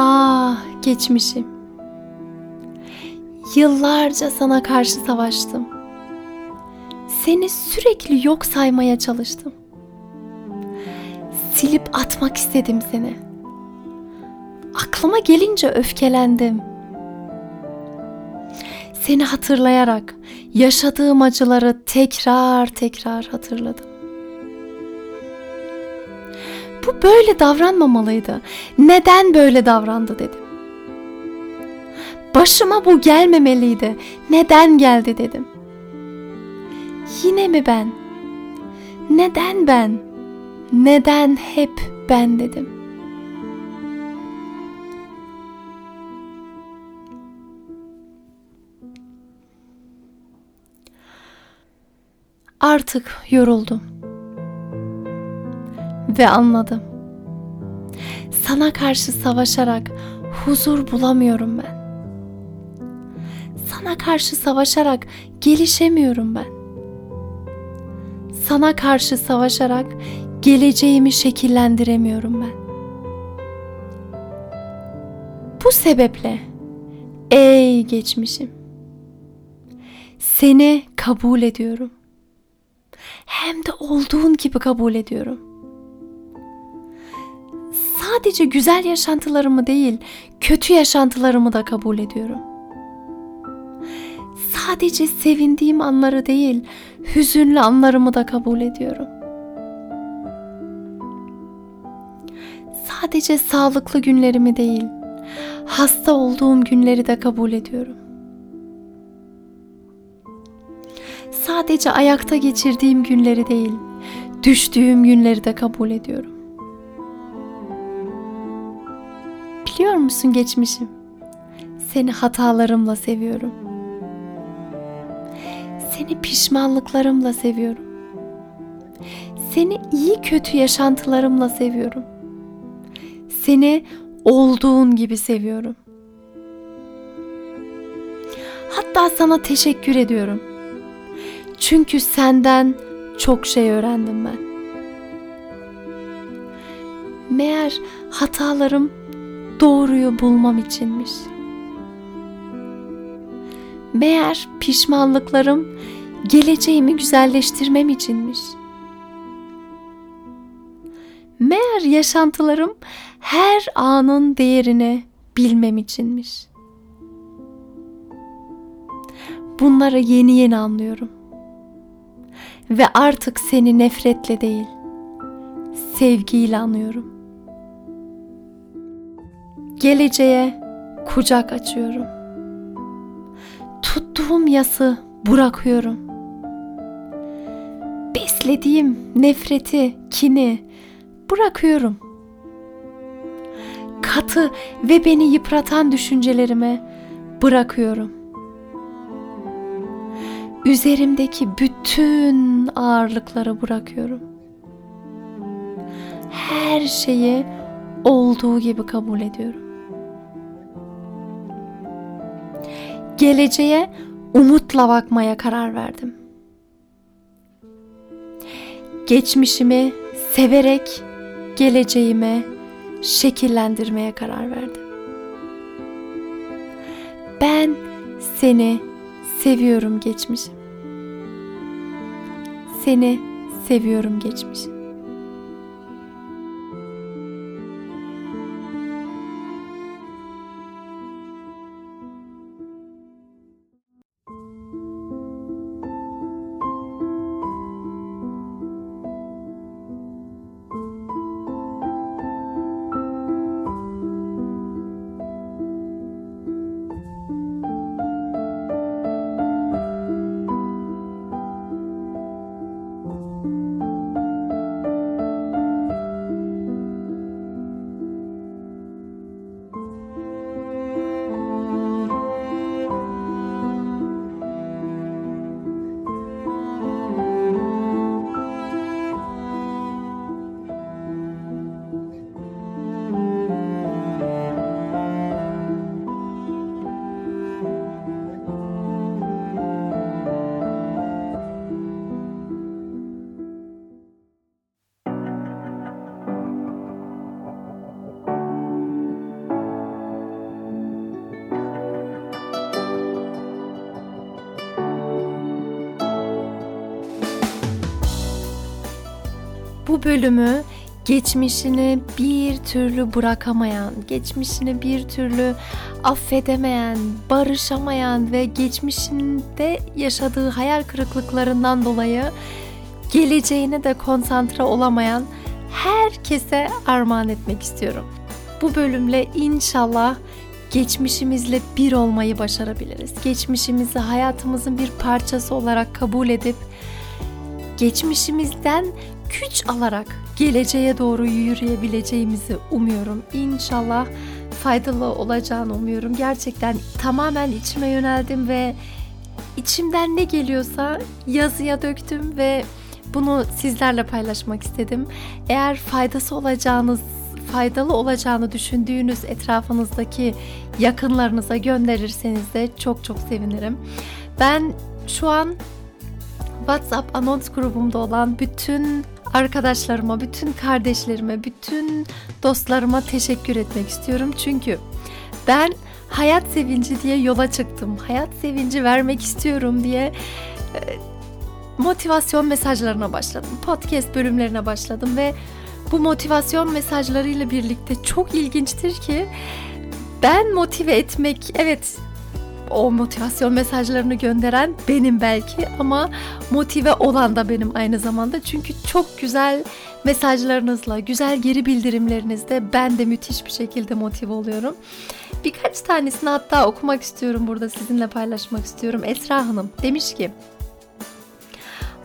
Ah geçmişim. Yıllarca sana karşı savaştım. Seni sürekli yok saymaya çalıştım. Silip atmak istedim seni. Aklıma gelince öfkelendim. Seni hatırlayarak yaşadığım acıları tekrar tekrar hatırladım. Bu böyle davranmamalıydı. Neden böyle davrandı dedim. Başıma bu gelmemeliydi. Neden geldi dedim. Yine mi ben? Neden ben? Neden hep ben dedim. Artık yoruldum ve anladım. Sana karşı savaşarak huzur bulamıyorum ben. Sana karşı savaşarak gelişemiyorum ben. Sana karşı savaşarak geleceğimi şekillendiremiyorum ben. Bu sebeple ey geçmişim seni kabul ediyorum. Hem de olduğun gibi kabul ediyorum sadece güzel yaşantılarımı değil, kötü yaşantılarımı da kabul ediyorum. Sadece sevindiğim anları değil, hüzünlü anlarımı da kabul ediyorum. Sadece sağlıklı günlerimi değil, hasta olduğum günleri de kabul ediyorum. Sadece ayakta geçirdiğim günleri değil, düştüğüm günleri de kabul ediyorum. Musun geçmişim? Seni hatalarımla seviyorum. Seni pişmanlıklarımla seviyorum. Seni iyi kötü yaşantılarımla seviyorum. Seni olduğun gibi seviyorum. Hatta sana teşekkür ediyorum. Çünkü senden çok şey öğrendim ben. Meğer hatalarım doğruyu bulmam içinmiş. Meğer pişmanlıklarım geleceğimi güzelleştirmem içinmiş. Meğer yaşantılarım her anın değerini bilmem içinmiş. Bunları yeni yeni anlıyorum. Ve artık seni nefretle değil, sevgiyle anlıyorum. Geleceğe kucak açıyorum. Tuttuğum yası bırakıyorum. Beslediğim nefreti, kini bırakıyorum. Katı ve beni yıpratan düşüncelerimi bırakıyorum. Üzerimdeki bütün ağırlıkları bırakıyorum. Her şeyi olduğu gibi kabul ediyorum. Geleceğe umutla bakmaya karar verdim. Geçmişimi severek geleceğime şekillendirmeye karar verdim. Ben seni seviyorum geçmişim. Seni seviyorum geçmişim. Bu bölümü geçmişini bir türlü bırakamayan, geçmişini bir türlü affedemeyen, barışamayan ve geçmişinde yaşadığı hayal kırıklıklarından dolayı geleceğine de konsantre olamayan herkese armağan etmek istiyorum. Bu bölümle inşallah geçmişimizle bir olmayı başarabiliriz. Geçmişimizi hayatımızın bir parçası olarak kabul edip geçmişimizden güç alarak geleceğe doğru yürüyebileceğimizi umuyorum. İnşallah faydalı olacağını umuyorum. Gerçekten tamamen içime yöneldim ve içimden ne geliyorsa yazıya döktüm ve bunu sizlerle paylaşmak istedim. Eğer faydası olacağınız faydalı olacağını düşündüğünüz etrafınızdaki yakınlarınıza gönderirseniz de çok çok sevinirim. Ben şu an WhatsApp anons grubumda olan bütün arkadaşlarıma, bütün kardeşlerime, bütün dostlarıma teşekkür etmek istiyorum. Çünkü ben hayat sevinci diye yola çıktım. Hayat sevinci vermek istiyorum diye e, motivasyon mesajlarına başladım. Podcast bölümlerine başladım ve bu motivasyon mesajlarıyla birlikte çok ilginçtir ki ben motive etmek evet o motivasyon mesajlarını gönderen benim belki ama motive olan da benim aynı zamanda. Çünkü çok güzel mesajlarınızla, güzel geri bildirimlerinizle ben de müthiş bir şekilde motive oluyorum. Birkaç tanesini hatta okumak istiyorum burada sizinle paylaşmak istiyorum. Esra Hanım demiş ki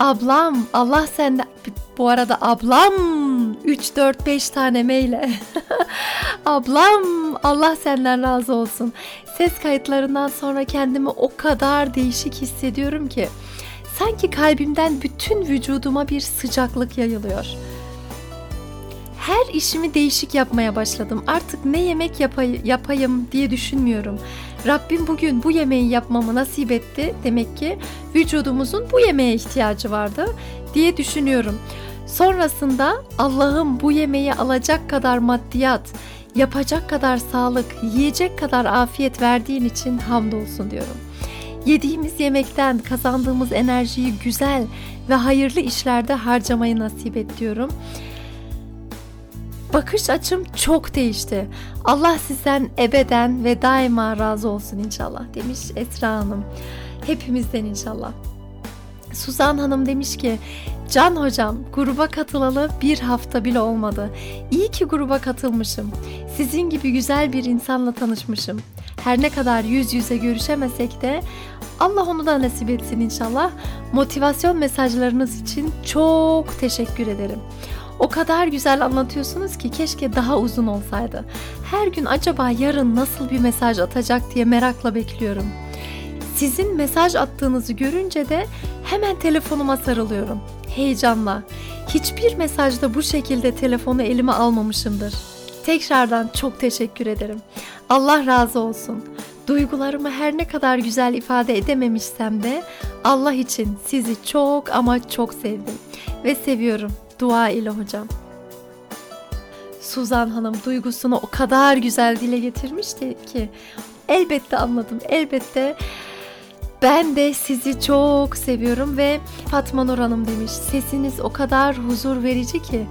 Ablam Allah senden bu arada ablam 3 4 5 tane meyle. ablam Allah senden razı olsun. Ses kayıtlarından sonra kendimi o kadar değişik hissediyorum ki sanki kalbimden bütün vücuduma bir sıcaklık yayılıyor. Her işimi değişik yapmaya başladım. Artık ne yemek yapay- yapayım diye düşünmüyorum. Rabbim bugün bu yemeği yapmamı nasip etti. Demek ki vücudumuzun bu yemeğe ihtiyacı vardı diye düşünüyorum. Sonrasında Allah'ım bu yemeği alacak kadar maddiyat, yapacak kadar sağlık, yiyecek kadar afiyet verdiğin için hamdolsun diyorum. Yediğimiz yemekten kazandığımız enerjiyi güzel ve hayırlı işlerde harcamayı nasip et diyorum. Bakış açım çok değişti. Allah sizden ebeden ve daima razı olsun inşallah demiş Esra Hanım. Hepimizden inşallah. Suzan Hanım demiş ki Can hocam gruba katılalı bir hafta bile olmadı. İyi ki gruba katılmışım. Sizin gibi güzel bir insanla tanışmışım. Her ne kadar yüz yüze görüşemesek de Allah onu da nasip etsin inşallah. Motivasyon mesajlarınız için çok teşekkür ederim. O kadar güzel anlatıyorsunuz ki keşke daha uzun olsaydı. Her gün acaba yarın nasıl bir mesaj atacak diye merakla bekliyorum. Sizin mesaj attığınızı görünce de hemen telefonuma sarılıyorum. Heyecanla. Hiçbir mesajda bu şekilde telefonu elime almamışımdır. Tekrardan çok teşekkür ederim. Allah razı olsun. Duygularımı her ne kadar güzel ifade edememişsem de Allah için sizi çok ama çok sevdim ve seviyorum. Dua ile hocam. Suzan Hanım duygusunu o kadar güzel dile getirmişti ki elbette anladım. Elbette ben de sizi çok seviyorum ve Fatma Nur Hanım demiş sesiniz o kadar huzur verici ki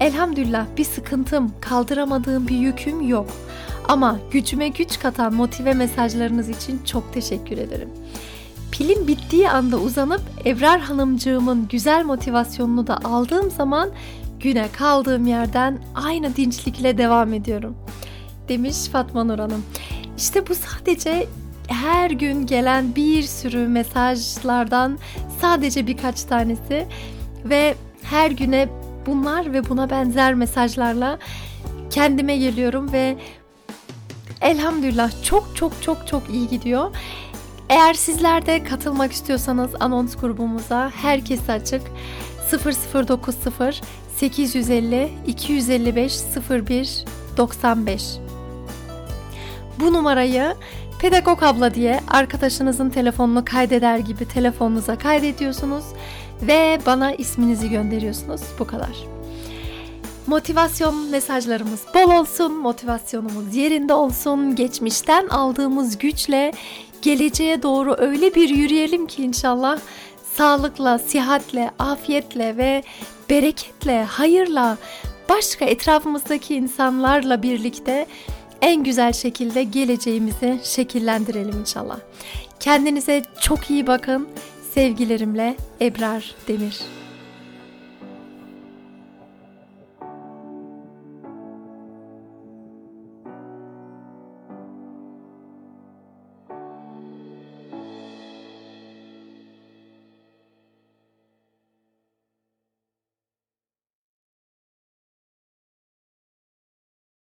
elhamdülillah bir sıkıntım, kaldıramadığım bir yüküm yok. Ama gücüme güç katan motive mesajlarınız için çok teşekkür ederim. Pilim bittiği anda uzanıp Evrar Hanımcığımın güzel motivasyonunu da aldığım zaman güne kaldığım yerden aynı dinçlikle devam ediyorum. Demiş Fatma Nur Hanım. İşte bu sadece her gün gelen bir sürü mesajlardan sadece birkaç tanesi ve her güne bunlar ve buna benzer mesajlarla kendime geliyorum ve elhamdülillah çok çok çok çok iyi gidiyor. Eğer sizler de katılmak istiyorsanız anons grubumuza herkese açık 0090 850 255 01 95 bu numarayı Pedagog abla diye arkadaşınızın telefonunu kaydeder gibi telefonunuza kaydediyorsunuz ve bana isminizi gönderiyorsunuz. Bu kadar. Motivasyon mesajlarımız bol olsun, motivasyonumuz yerinde olsun. Geçmişten aldığımız güçle geleceğe doğru öyle bir yürüyelim ki inşallah sağlıkla, sihatle, afiyetle ve bereketle, hayırla, başka etrafımızdaki insanlarla birlikte en güzel şekilde geleceğimizi şekillendirelim inşallah. Kendinize çok iyi bakın. Sevgilerimle Ebrar Demir.